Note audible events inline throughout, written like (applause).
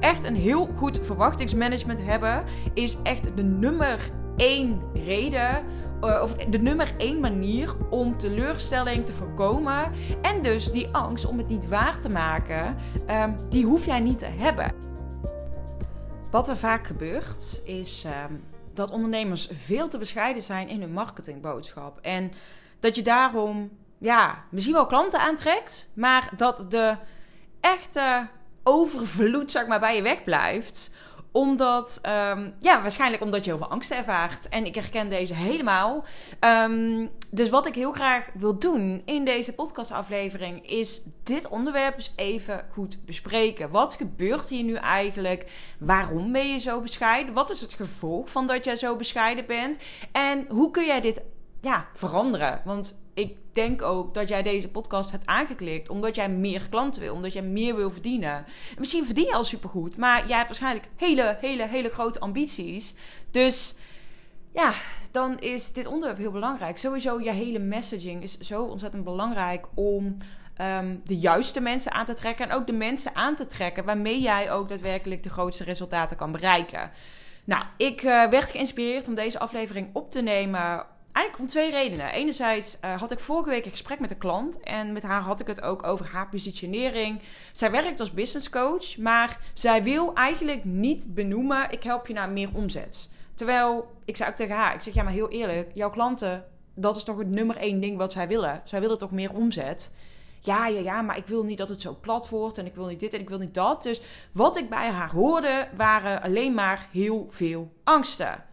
Echt een heel goed verwachtingsmanagement hebben is echt de nummer één reden uh, of de nummer één manier om teleurstelling te voorkomen. En dus die angst om het niet waar te maken, um, die hoef jij niet te hebben. Wat er vaak gebeurt, is um, dat ondernemers veel te bescheiden zijn in hun marketingboodschap. En dat je daarom, ja, misschien wel klanten aantrekt, maar dat de echte overvloed, zeg maar, bij je wegblijft omdat, um, ja, waarschijnlijk omdat je heel veel angst ervaart. En ik herken deze helemaal. Um, dus wat ik heel graag wil doen in deze podcastaflevering is dit onderwerp eens even goed bespreken. Wat gebeurt hier nu eigenlijk? Waarom ben je zo bescheiden? Wat is het gevolg van dat jij zo bescheiden bent? En hoe kun jij dit ja, veranderen? Want ik denk ook dat jij deze podcast hebt aangeklikt omdat jij meer klanten wil, omdat jij meer wil verdienen. En misschien verdien je al supergoed, maar jij hebt waarschijnlijk hele, hele, hele grote ambities. Dus ja, dan is dit onderwerp heel belangrijk. Sowieso, je hele messaging is zo ontzettend belangrijk om ehm, de juiste mensen aan te trekken. En ook de mensen aan te trekken waarmee jij ook daadwerkelijk de grootste resultaten kan bereiken. Nou, ik uh, werd geïnspireerd om deze aflevering op te nemen Eigenlijk om twee redenen. Enerzijds uh, had ik vorige week een gesprek met een klant. En met haar had ik het ook over haar positionering. Zij werkt als business coach. Maar zij wil eigenlijk niet benoemen: ik help je naar meer omzet. Terwijl ik zei ook tegen haar: ik zeg ja, maar heel eerlijk, jouw klanten, dat is toch het nummer één ding wat zij willen. Zij willen toch meer omzet. Ja, ja, ja, maar ik wil niet dat het zo plat wordt. En ik wil niet dit en ik wil niet dat. Dus wat ik bij haar hoorde, waren alleen maar heel veel angsten.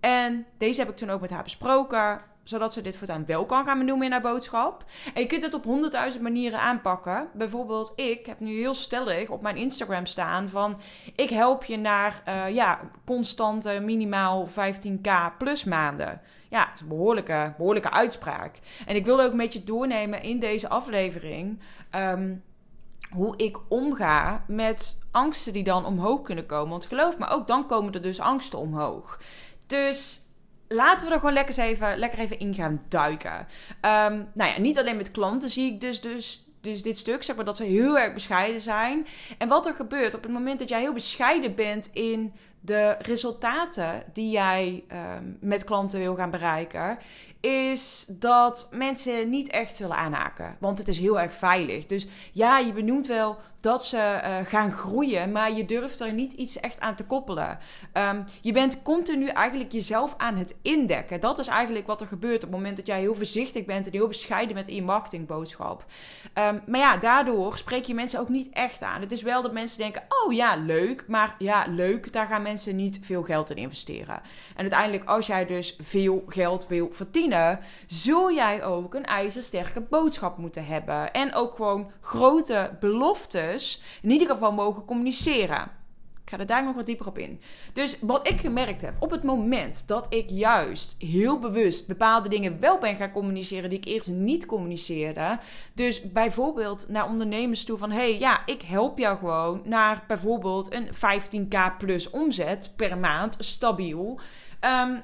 En deze heb ik toen ook met haar besproken zodat ze dit voortaan wel kan gaan benoemen in haar boodschap. En je kunt het op honderdduizend manieren aanpakken. Bijvoorbeeld, ik heb nu heel stellig op mijn Instagram staan van... ik help je naar uh, ja, constante minimaal 15k plus maanden. Ja, dat is een behoorlijke, behoorlijke uitspraak. En ik wilde ook een beetje doornemen in deze aflevering... Um, hoe ik omga met angsten die dan omhoog kunnen komen. Want geloof me, ook dan komen er dus angsten omhoog. Dus laten we er gewoon lekker even, lekker even in gaan duiken. Um, nou ja, niet alleen met klanten zie ik dus, dus, dus dit stuk, zeg maar, dat ze heel erg bescheiden zijn. En wat er gebeurt op het moment dat jij heel bescheiden bent in de resultaten die jij um, met klanten wil gaan bereiken, is dat mensen niet echt zullen aanhaken. Want het is heel erg veilig. Dus ja, je benoemt wel dat ze uh, gaan groeien, maar je durft er niet iets echt aan te koppelen. Um, je bent continu eigenlijk jezelf aan het indekken. Dat is eigenlijk wat er gebeurt op het moment dat jij heel voorzichtig bent en heel bescheiden in je marketingboodschap. Um, maar ja, daardoor spreek je mensen ook niet echt aan. Het is wel dat mensen denken: oh ja, leuk, maar ja, leuk, daar gaan mensen niet veel geld in investeren. En uiteindelijk, als jij dus veel geld wil verdienen, zul jij ook een ijzersterke boodschap moeten hebben. En ook gewoon grote beloften in ieder geval mogen communiceren. Ik ga er daar nog wat dieper op in. Dus wat ik gemerkt heb, op het moment dat ik juist heel bewust bepaalde dingen wel ben gaan communiceren die ik eerst niet communiceerde. Dus bijvoorbeeld naar ondernemers toe van: hey, ja, ik help jou gewoon naar bijvoorbeeld een 15k plus omzet per maand, stabiel. Um,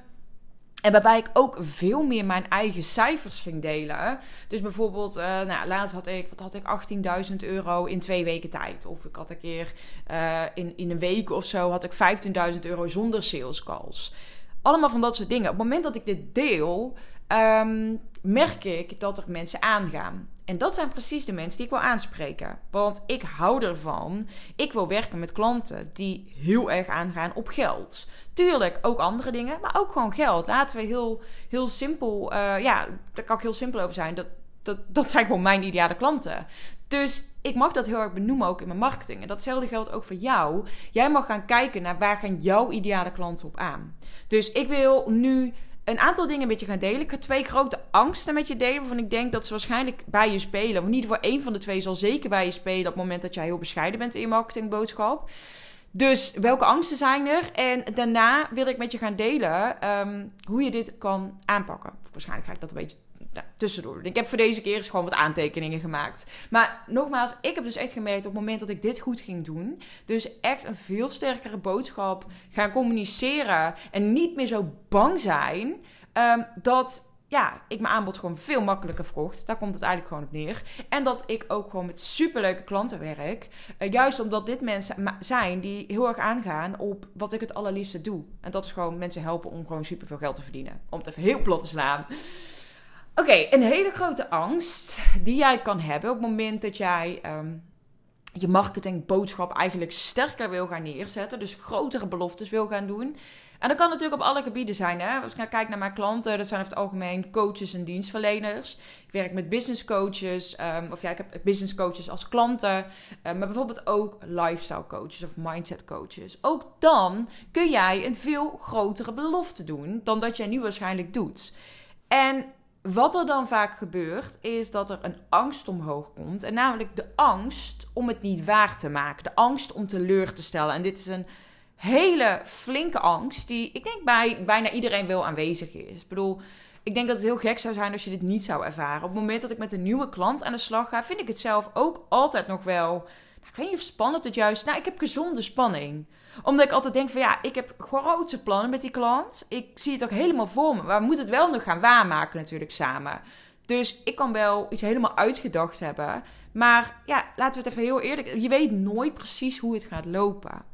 en waarbij ik ook veel meer mijn eigen cijfers ging delen. Dus bijvoorbeeld, uh, nou, laatst had ik, wat had ik, 18.000 euro in twee weken tijd. Of ik had een keer uh, in, in een week of zo had ik 15.000 euro zonder sales calls. Allemaal van dat soort dingen. Op het moment dat ik dit deel, um, merk ik dat er mensen aangaan. En dat zijn precies de mensen die ik wil aanspreken. Want ik hou ervan. Ik wil werken met klanten die heel erg aangaan op geld. Tuurlijk ook andere dingen, maar ook gewoon geld. Laten we heel, heel simpel, uh, ja, daar kan ik heel simpel over zijn. Dat, dat, dat zijn gewoon mijn ideale klanten. Dus ik mag dat heel erg benoemen ook in mijn marketing. En datzelfde geldt ook voor jou. Jij mag gaan kijken naar waar gaan jouw ideale klanten op aan. Dus ik wil nu een aantal dingen met je gaan delen. Ik ga twee grote angsten met je delen. Waarvan ik denk dat ze waarschijnlijk bij je spelen. Of in ieder geval één van de twee zal zeker bij je spelen. Op het moment dat jij heel bescheiden bent in je marketingboodschap. Dus welke angsten zijn er? En daarna wil ik met je gaan delen um, hoe je dit kan aanpakken. Waarschijnlijk ga ik dat een beetje nou, tussendoor. Ik heb voor deze keer eens gewoon wat aantekeningen gemaakt. Maar nogmaals, ik heb dus echt gemerkt op het moment dat ik dit goed ging doen. Dus echt een veel sterkere boodschap gaan communiceren. En niet meer zo bang zijn. Um, dat ja, ik mijn aanbod gewoon veel makkelijker verkocht. Daar komt het eigenlijk gewoon op neer. En dat ik ook gewoon met superleuke klanten werk. Uh, juist omdat dit mensen zijn die heel erg aangaan op wat ik het allerliefste doe. En dat is gewoon mensen helpen om gewoon superveel geld te verdienen. Om het even heel plat te slaan. Oké, een hele grote angst die jij kan hebben op het moment dat jij um, je marketingboodschap eigenlijk sterker wil gaan neerzetten. Dus grotere beloftes wil gaan doen. En dat kan natuurlijk op alle gebieden zijn. Hè? Als ik kijk naar mijn klanten, dat zijn over het algemeen coaches en dienstverleners. Ik werk met business coaches, um, of ja, ik heb business coaches als klanten, um, maar bijvoorbeeld ook lifestyle coaches of mindset coaches. Ook dan kun jij een veel grotere belofte doen dan dat jij nu waarschijnlijk doet. En wat er dan vaak gebeurt, is dat er een angst omhoog komt. En namelijk de angst om het niet waar te maken. De angst om teleur te stellen. En dit is een hele flinke angst die ik denk bij bijna iedereen wel aanwezig is. Ik bedoel, ik denk dat het heel gek zou zijn als je dit niet zou ervaren. Op het moment dat ik met een nieuwe klant aan de slag ga, vind ik het zelf ook altijd nog wel. Ik weet spannend het juist. Nou, ik heb gezonde spanning omdat ik altijd denk van ja, ik heb grote plannen met die klant. Ik zie het ook helemaal voor me. Maar we moeten het wel nog gaan waarmaken natuurlijk samen. Dus ik kan wel iets helemaal uitgedacht hebben. Maar ja, laten we het even heel eerlijk. Je weet nooit precies hoe het gaat lopen.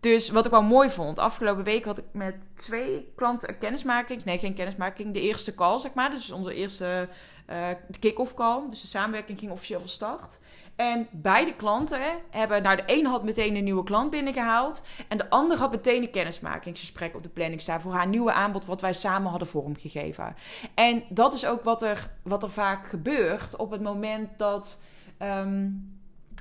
Dus wat ik wel mooi vond, afgelopen week had ik met twee klanten een kennismaking. Nee, geen kennismaking. De eerste call, zeg maar. Dus onze eerste uh, kick-off call. Dus de samenwerking ging officieel van start. En beide klanten hebben, nou de een had meteen een nieuwe klant binnengehaald. En de ander had meteen een kennismakingsgesprek op de planning staan voor haar nieuwe aanbod wat wij samen hadden vormgegeven. En dat is ook wat er, wat er vaak gebeurt op het moment dat, um,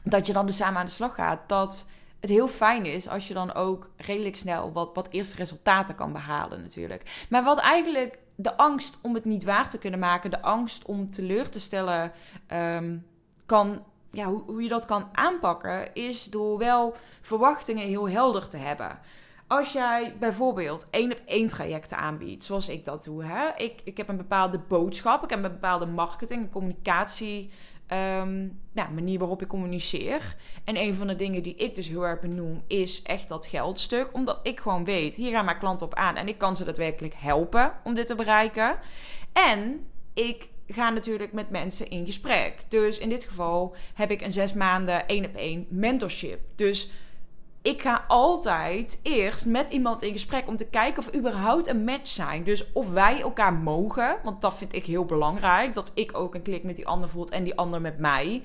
dat je dan dus samen aan de slag gaat. Dat het heel fijn is als je dan ook redelijk snel wat, wat eerste resultaten kan behalen natuurlijk. Maar wat eigenlijk de angst om het niet waar te kunnen maken, de angst om teleur te stellen, um, kan ja, hoe, hoe je dat kan aanpakken, is door wel verwachtingen heel helder te hebben. Als jij bijvoorbeeld één op één trajecten aanbiedt, zoals ik dat doe. Hè? Ik, ik heb een bepaalde boodschap, ik heb een bepaalde marketing, communicatie, nou, manier waarop ik communiceer. En een van de dingen die ik dus heel erg benoem, is echt dat geldstuk. Omdat ik gewoon weet, hier gaan mijn klanten op aan en ik kan ze daadwerkelijk helpen om dit te bereiken. En ik ga natuurlijk met mensen in gesprek. Dus in dit geval heb ik een zes maanden één op één mentorship. Dus ik ga altijd eerst met iemand in gesprek om te kijken of we überhaupt een match zijn. Dus of wij elkaar mogen, want dat vind ik heel belangrijk. Dat ik ook een klik met die ander voelt en die ander met mij.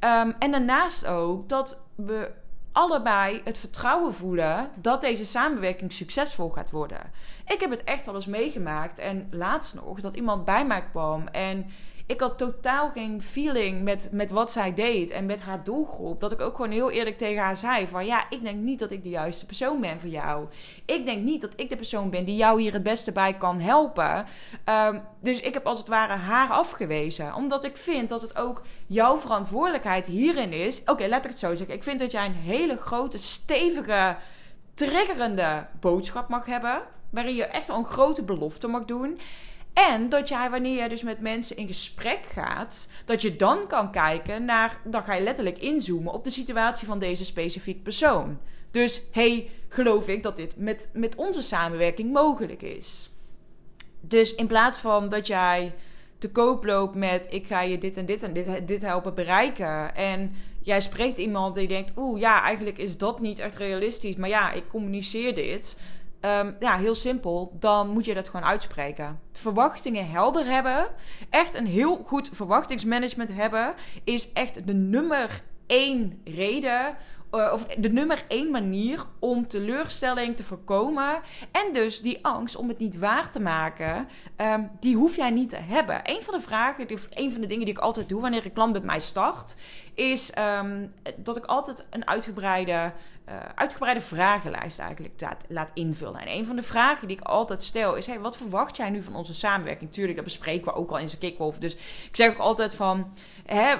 Um, en daarnaast ook dat we allebei het vertrouwen voelen dat deze samenwerking succesvol gaat worden. Ik heb het echt al eens meegemaakt en laatst nog dat iemand bij mij kwam en ik had totaal geen feeling met, met wat zij deed en met haar doelgroep. Dat ik ook gewoon heel eerlijk tegen haar zei: van ja, ik denk niet dat ik de juiste persoon ben voor jou. Ik denk niet dat ik de persoon ben die jou hier het beste bij kan helpen. Um, dus ik heb als het ware haar afgewezen. Omdat ik vind dat het ook jouw verantwoordelijkheid hierin is. Oké, okay, laat ik het zo zeggen. Ik vind dat jij een hele grote, stevige, triggerende boodschap mag hebben. Waarin je echt een grote belofte mag doen. En dat jij, wanneer je dus met mensen in gesprek gaat, dat je dan kan kijken naar, dan ga je letterlijk inzoomen op de situatie van deze specifieke persoon. Dus hey, geloof ik dat dit met, met onze samenwerking mogelijk is? Dus in plaats van dat jij te koop loopt met ik ga je dit en dit en dit, dit helpen bereiken. En jij spreekt iemand die denkt, oeh ja, eigenlijk is dat niet echt realistisch. Maar ja, ik communiceer dit Um, ja, heel simpel. Dan moet je dat gewoon uitspreken. Verwachtingen helder hebben. Echt een heel goed verwachtingsmanagement hebben. Is echt de nummer één reden uh, of de nummer één manier om teleurstelling te voorkomen. En dus die angst om het niet waar te maken, um, die hoef jij niet te hebben. Een van de vragen, een van de dingen die ik altijd doe wanneer een klant met mij start, is um, dat ik altijd een uitgebreide, uh, uitgebreide vragenlijst eigenlijk laat, laat, invullen. En een van de vragen die ik altijd stel is: hey, wat verwacht jij nu van onze samenwerking? Tuurlijk, dat bespreken we ook al in zijn kick-off. Dus ik zeg ook altijd van: hè,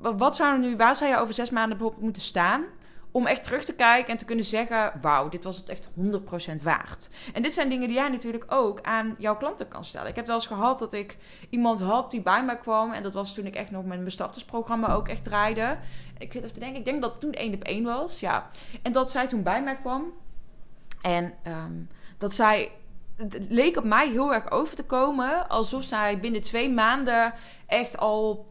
wat zou nu, waar zou je over zes maanden bijvoorbeeld moeten staan? Om echt terug te kijken en te kunnen zeggen: Wauw, dit was het echt 100% waard. En dit zijn dingen die jij natuurlijk ook aan jouw klanten kan stellen. Ik heb wel eens gehad dat ik iemand had die bij mij kwam. En dat was toen ik echt nog mijn bestartersprogramma ook echt draaide. Ik zit even te denken, ik denk dat het toen één op één was. Ja. En dat zij toen bij mij kwam. En um, dat zij het leek op mij heel erg over te komen alsof zij binnen twee maanden echt al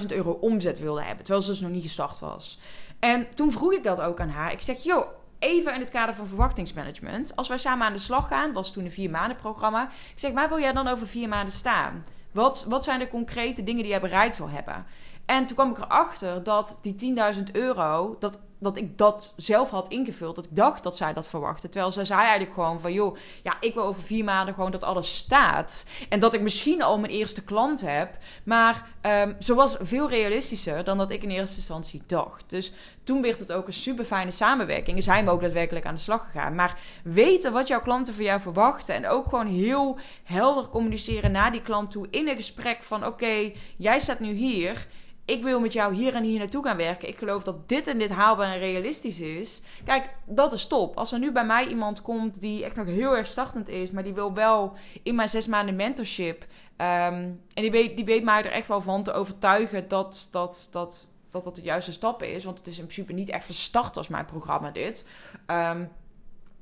10.000 euro omzet wilde hebben. Terwijl ze dus nog niet gestart was. En toen vroeg ik dat ook aan haar. Ik zeg, joh, even in het kader van verwachtingsmanagement. Als wij samen aan de slag gaan, was toen een vier maanden programma. Ik zeg, waar wil jij dan over vier maanden staan? Wat, wat zijn de concrete dingen die jij bereikt wil hebben? En toen kwam ik erachter dat die 10.000 euro, dat dat ik dat zelf had ingevuld. Dat ik dacht dat zij dat verwachtte. Terwijl zij zei eigenlijk gewoon van... joh, ja, ik wil over vier maanden gewoon dat alles staat. En dat ik misschien al mijn eerste klant heb. Maar um, ze was veel realistischer dan dat ik in eerste instantie dacht. Dus toen werd het ook een super fijne samenwerking. En zijn we ook daadwerkelijk aan de slag gegaan. Maar weten wat jouw klanten van jou verwachten. En ook gewoon heel helder communiceren naar die klant toe. In een gesprek van oké, jij staat nu hier ik wil met jou hier en hier naartoe gaan werken. Ik geloof dat dit en dit haalbaar en realistisch is. Kijk, dat is top. Als er nu bij mij iemand komt die echt nog heel erg startend is, maar die wil wel in mijn zes maanden mentorship. Ehm, en die weet, die weet mij er echt wel van te overtuigen dat dat, dat, dat, dat de juiste stap is. Want het is in principe niet echt verstart als mijn programma dit. Um,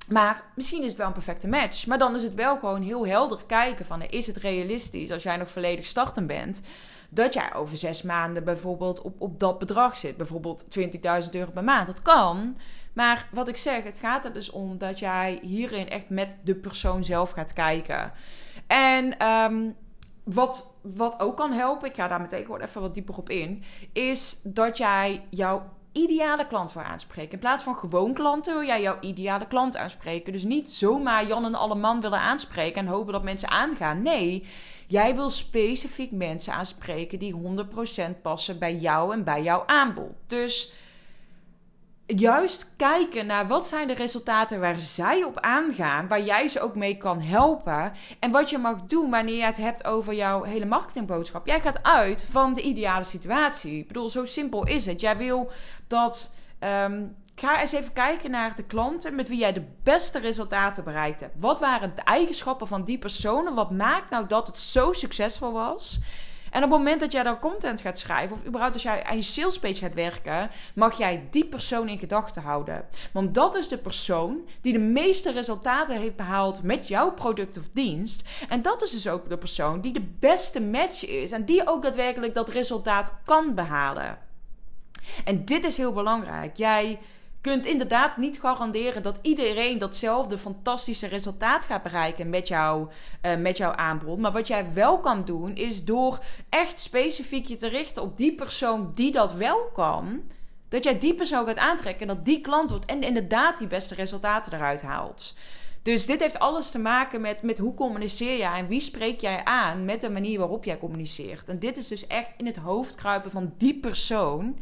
maar misschien is het wel een perfecte match. Maar dan is het wel gewoon heel helder kijken van... is het realistisch als jij nog volledig starten bent... dat jij over zes maanden bijvoorbeeld op, op dat bedrag zit. Bijvoorbeeld 20.000 euro per maand. Dat kan. Maar wat ik zeg, het gaat er dus om dat jij hierin echt met de persoon zelf gaat kijken. En... Um, wat, wat ook kan helpen, ik ga daar meteen even wat dieper op in, is dat jij jouw ideale klant voor aanspreken. In plaats van gewoon klanten wil jij jouw ideale klant aanspreken. Dus niet zomaar Jan en alle man willen aanspreken en hopen dat mensen aangaan. Nee, jij wil specifiek mensen aanspreken die 100% passen bij jou en bij jouw aanbod. Dus juist kijken naar wat zijn de resultaten waar zij op aangaan, waar jij ze ook mee kan helpen en wat je mag doen wanneer je het hebt over jouw hele marketingboodschap. Jij gaat uit van de ideale situatie. Ik bedoel, zo simpel is het. Jij wil dat. Um, ga eens even kijken naar de klanten met wie jij de beste resultaten bereikt hebt. Wat waren de eigenschappen van die personen? Wat maakt nou dat het zo succesvol was? En op het moment dat jij dan content gaat schrijven, of überhaupt als jij aan je salespage gaat werken, mag jij die persoon in gedachten houden. Want dat is de persoon die de meeste resultaten heeft behaald met jouw product of dienst. En dat is dus ook de persoon die de beste match is en die ook daadwerkelijk dat resultaat kan behalen. En dit is heel belangrijk. Jij kunt inderdaad niet garanderen dat iedereen datzelfde fantastische resultaat gaat bereiken met, jou, uh, met jouw aanbod. Maar wat jij wel kan doen, is door echt specifiek je te richten op die persoon die dat wel kan. Dat jij die persoon gaat aantrekken en dat die klant wordt en inderdaad die beste resultaten eruit haalt. Dus dit heeft alles te maken met, met hoe communiceer jij en wie spreek jij aan met de manier waarop jij communiceert. En dit is dus echt in het hoofd kruipen van die persoon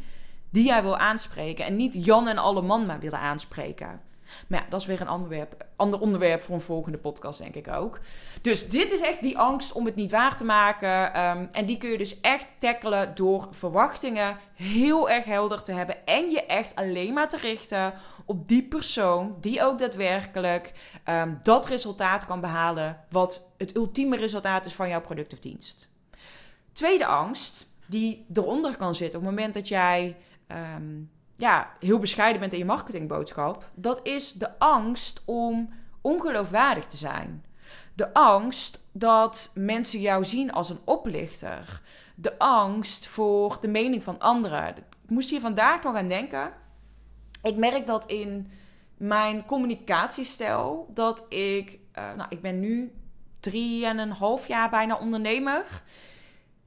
die jij wil aanspreken. En niet Jan en alle man maar willen aanspreken. Maar ja, dat is weer een onderwerp, ander onderwerp voor een volgende podcast, denk ik ook. Dus dit is echt die angst om het niet waar te maken. Ehm, en die kun je dus echt tackelen door verwachtingen heel erg helder te hebben. En je echt alleen maar te richten op die persoon die ook daadwerkelijk ehm, dat resultaat kan behalen. Wat het ultieme resultaat is van jouw product of dienst. Tweede angst die eronder kan zitten op het moment dat jij Ehm, ja, heel bescheiden bent in je marketingboodschap, dat is de angst om ongeloofwaardig te zijn. De angst dat mensen jou zien als een oplichter. De angst voor de mening van anderen. Ik moest hier vandaag nog aan denken. Ik merk dat in mijn communicatiestijl dat ik, uh, nou, ik ben nu drie en een half jaar bijna ondernemer.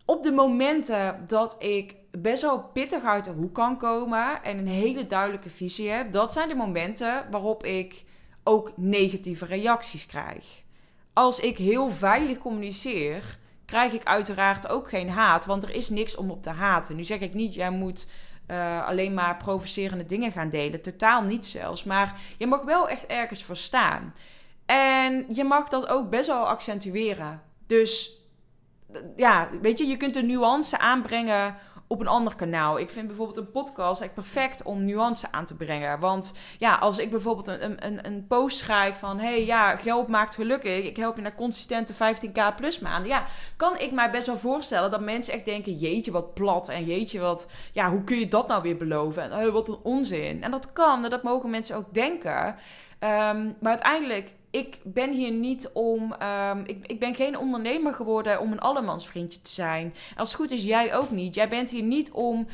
Op de momenten dat ik best wel pittig uit de hoek kan komen en een hele duidelijke visie heb, dat zijn de momenten waarop ik ook negatieve reacties krijg. Als ik heel veilig communiceer, krijg ik uiteraard ook geen haat, want er is niks om op te haten. Nu zeg ik niet, jij moet uh, alleen maar provocerende dingen gaan delen. Totaal niet zelfs. Maar je mag wel echt ergens voor staan. En je mag dat ook best wel accentueren. Dus ja, weet je, je kunt de nuance aanbrengen op een ander kanaal. Ik vind bijvoorbeeld een podcast echt perfect om nuance aan te brengen. Want ja, als ik bijvoorbeeld een, een, een post schrijf van... hey, ja, geld maakt gelukkig. Ik help je naar consistente 15k plus maanden. Ja, kan ik mij best wel voorstellen dat mensen echt denken... jeetje, wat plat en jeetje, wat... Ja, hoe kun je dat nou weer beloven? En oh, wat een onzin. En dat kan, dat mogen mensen ook denken... Um, maar uiteindelijk ik ben hier niet om. Ehm, ik, ik ben geen ondernemer geworden om een allemansvriendje te zijn. Als het goed is, jij ook niet. Jij bent hier niet om uh,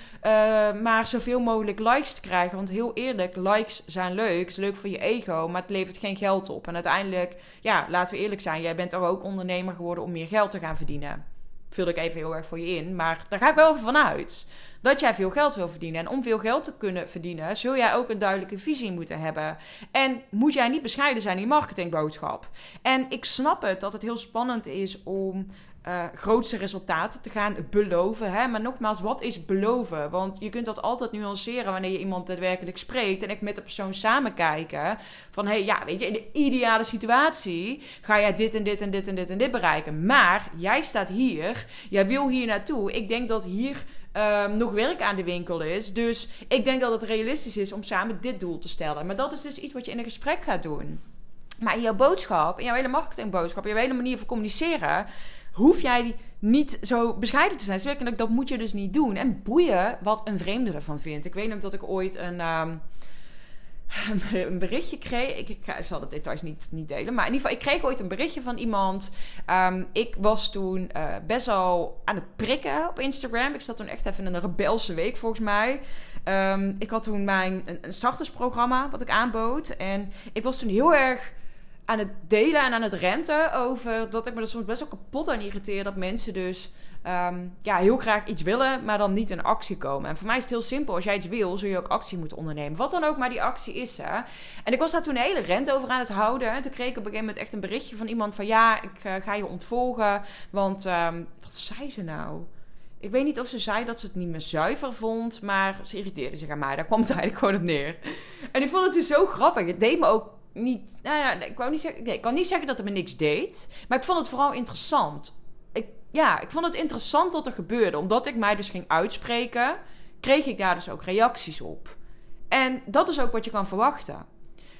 maar zoveel mogelijk likes te krijgen. Want heel eerlijk, likes zijn leuk. Het is leuk voor je ego, maar het levert geen geld op. En uiteindelijk, ja, laten we eerlijk zijn. Jij bent ook ondernemer geworden om meer geld te gaan verdienen. Vul ik even heel erg voor je in. Maar daar ga ik wel vanuit dat jij veel geld wil verdienen. En om veel geld te kunnen verdienen, zul jij ook een duidelijke visie moeten hebben. En moet jij niet bescheiden zijn in je marketingboodschap. En ik snap het dat het heel spannend is om uh, grootste resultaten te gaan beloven. Hè? Maar nogmaals, wat is beloven? Want je kunt dat altijd nuanceren wanneer je iemand daadwerkelijk spreekt. En ik met de persoon samen kijken. Van hey, ja, weet je, in de ideale situatie ga jij dit en dit en dit en dit en dit bereiken. Maar jij staat hier, jij wil hier naartoe. Ik denk dat hier um, nog werk aan de winkel is. Dus ik denk dat het realistisch is om samen dit doel te stellen. Maar dat is dus iets wat je in een gesprek gaat doen. Maar in jouw boodschap, in jouw hele marketingboodschap, in jouw hele manier van communiceren, hoef jij niet zo bescheiden te zijn. Zeker dat moet je dus niet doen. En boeien wat een vreemde ervan vindt. Ik weet nog dat ik ooit een. Um, (laughs) een berichtje kreeg. Ik, zal de details niet, niet delen. Maar in ieder geval, ik kreeg ooit een berichtje van iemand. Um, ik was toen uh, best wel aan het prikken op Instagram. Ik zat toen echt even in een rebelse week volgens mij. Um, ik had toen mijn een, een startersprogramma wat ik aanbood. En ik was toen heel erg aan het delen en aan het renten over dat ik me er soms best wel kapot aan irriteer dat mensen dus um, ja, heel graag iets willen, maar dan niet in actie komen. En voor mij is het heel simpel. Als jij iets wil, zul je ook actie moeten ondernemen. Wat dan ook maar die actie is. Hè? En ik was daar toen een hele rent over aan het houden. En toen kreeg ik op een gegeven moment echt een berichtje van iemand van ja, ik uh, ga je ontvolgen. Want um, wat zei ze nou? Ik weet niet of ze zei dat ze het niet meer zuiver vond, maar ze irriteerde zich aan mij. Daar kwam het eigenlijk gewoon op neer. En ik vond het dus zo grappig. Het deed me ook niet. Nou ja, ik, wou niet zeggen, nee, ik kan niet zeggen dat het me niks deed. Maar ik vond het vooral interessant. Ik, ja, ik vond het interessant wat er gebeurde. Omdat ik mij dus ging uitspreken, kreeg ik daar dus ook reacties op. En dat is ook wat je kan verwachten.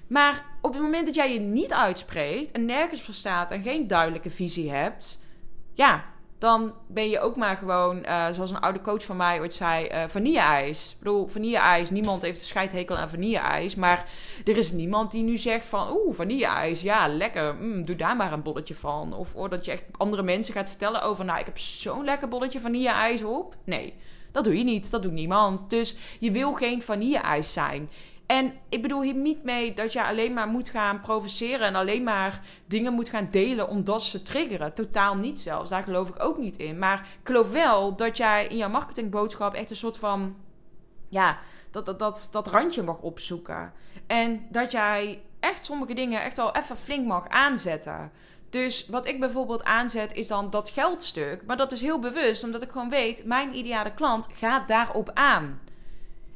Maar op het moment dat jij je niet uitspreekt en nergens voor staat en geen duidelijke visie hebt, ja, dan ben je ook maar gewoon, uh, zoals een oude coach van mij ooit zei, uh, vanille-ijs. Ik bedoel, vanille-ijs, niemand heeft een scheidhekel aan vanille-ijs. Maar er is niemand die nu zegt van, oeh, vanille-ijs, ja, lekker, mm, doe daar maar een bolletje van. Of, of dat je echt andere mensen gaat vertellen over, nou, ik heb zo'n lekker bolletje vanille-ijs op. Nee, dat doe je niet, dat doet niemand. Dus je wil geen vanille-ijs zijn. En ik bedoel hier niet mee dat je alleen maar moet gaan provoceren en alleen maar dingen moet gaan delen omdat ze triggeren. Totaal niet zelfs. Daar geloof ik ook niet in. Maar ik geloof wel dat jij in jouw marketingboodschap echt een soort van. Ja, dat, dat, dat, dat randje mag opzoeken. En dat jij echt sommige dingen echt al even flink mag aanzetten. Dus wat ik bijvoorbeeld aanzet is dan dat geldstuk. Maar dat is heel bewust, omdat ik gewoon weet, mijn ideale klant gaat daarop aan.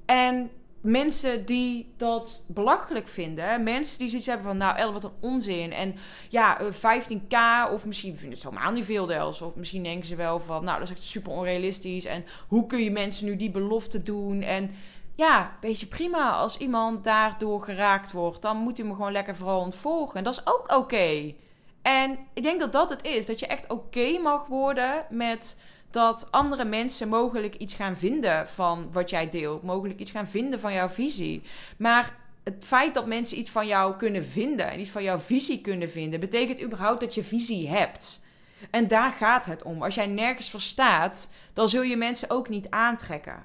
En mensen die dat belachelijk vinden. Mensen die zoiets hebben van, nou El, wat een onzin. En ja, 15k eh, of misschien vinden ze het helemaal niet veel dels. Of misschien denken ze wel van, nou dat is echt super onrealistisch. En hoe kun je mensen nu die belofte doen? En ja, beetje prima. Als iemand daardoor geraakt wordt, dan moet hij me gewoon lekker vooral ontvolgen. En dat is ook oké. En ik denk dat dat het is. Dat je echt oké mag worden met dat andere mensen mogelijk iets gaan vinden van wat jij deelt. Mogelijk iets gaan vinden van jouw visie. Maar het feit dat mensen iets van jou kunnen vinden en iets van jouw visie kunnen vinden, betekent überhaupt dat je visie hebt. En daar gaat het om. Als jij nergens verstaat, dan zul je mensen ook niet aantrekken.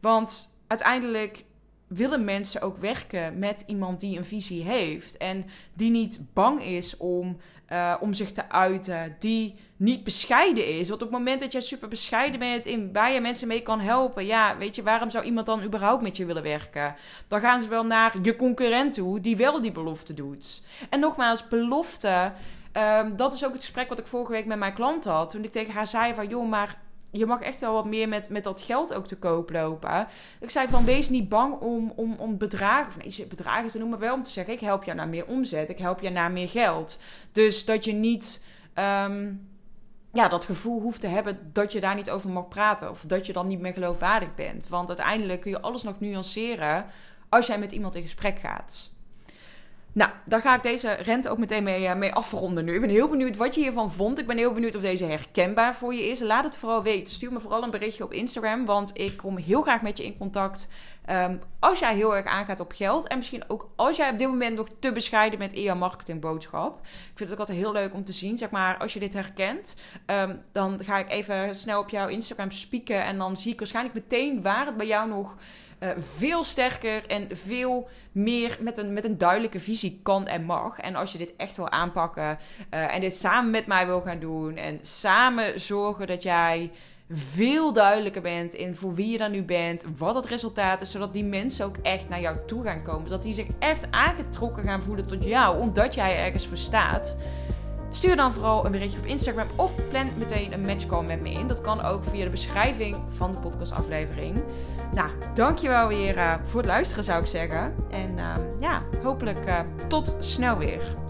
Want uiteindelijk willen mensen ook werken met iemand die een visie heeft en die niet bang is om, uh, om zich te uiten, die niet bescheiden is. Want op het moment dat jij super bescheiden bent in waar je mensen mee kan helpen, ja, weet je, waarom zou iemand dan überhaupt met je willen werken? Dan gaan ze wel naar je concurrent toe, die wel die belofte doet. En nogmaals, belofte. Um, dat is ook het gesprek wat ik vorige week met mijn klant had. Toen ik tegen haar zei van, joh, maar je mag echt wel wat meer met, met dat geld ook te koop lopen. Ik zei van, wees niet bang om, om, om bedragen, of nee, bedragen te noemen, wel om te zeggen, ik help jou naar meer omzet, ik help jou naar meer geld. Dus dat je niet... Um, ja, dat gevoel hoeft te hebben dat je daar niet over mag praten. Of dat je dan niet meer geloofwaardig bent. Want uiteindelijk kun je alles nog nuanceren als jij met iemand in gesprek gaat. Nou, daar ga ik deze rente ook meteen mee, mee afronden nu. Ik ben heel benieuwd wat je hiervan vond. Ik ben heel benieuwd of deze herkenbaar voor je is. Laat het vooral weten. Stuur me vooral een berichtje op Instagram, want ik kom heel graag met je in contact. Ehm, als jij heel erg aangaat op geld en misschien ook als jij op dit moment nog te bescheiden bent in jouw marketingboodschap. Ik vind het ook altijd heel leuk om te zien, zeg maar, als je dit herkent, ehm, dan ga ik even snel op jouw Instagram spieken en dan zie ik waarschijnlijk meteen waar het bij jou nog uh, veel sterker en veel meer met een, met een duidelijke visie kan en mag. En als je dit echt wil aanpakken uh, en dit samen met mij wil gaan doen en samen zorgen dat jij veel duidelijker bent in voor wie je dan nu bent, wat het resultaat is, zodat die mensen ook echt naar jou toe gaan komen. Zodat die zich echt aangetrokken gaan voelen tot jou, omdat jij ergens verstaat. Stuur dan vooral een berichtje op Instagram of plan meteen een matchcall met me in. Dat kan ook via de beschrijving van de podcastaflevering. Nou, dankjewel weer uh, voor het luisteren zou ik zeggen. En uh, ja, hopelijk uh, tot snel weer.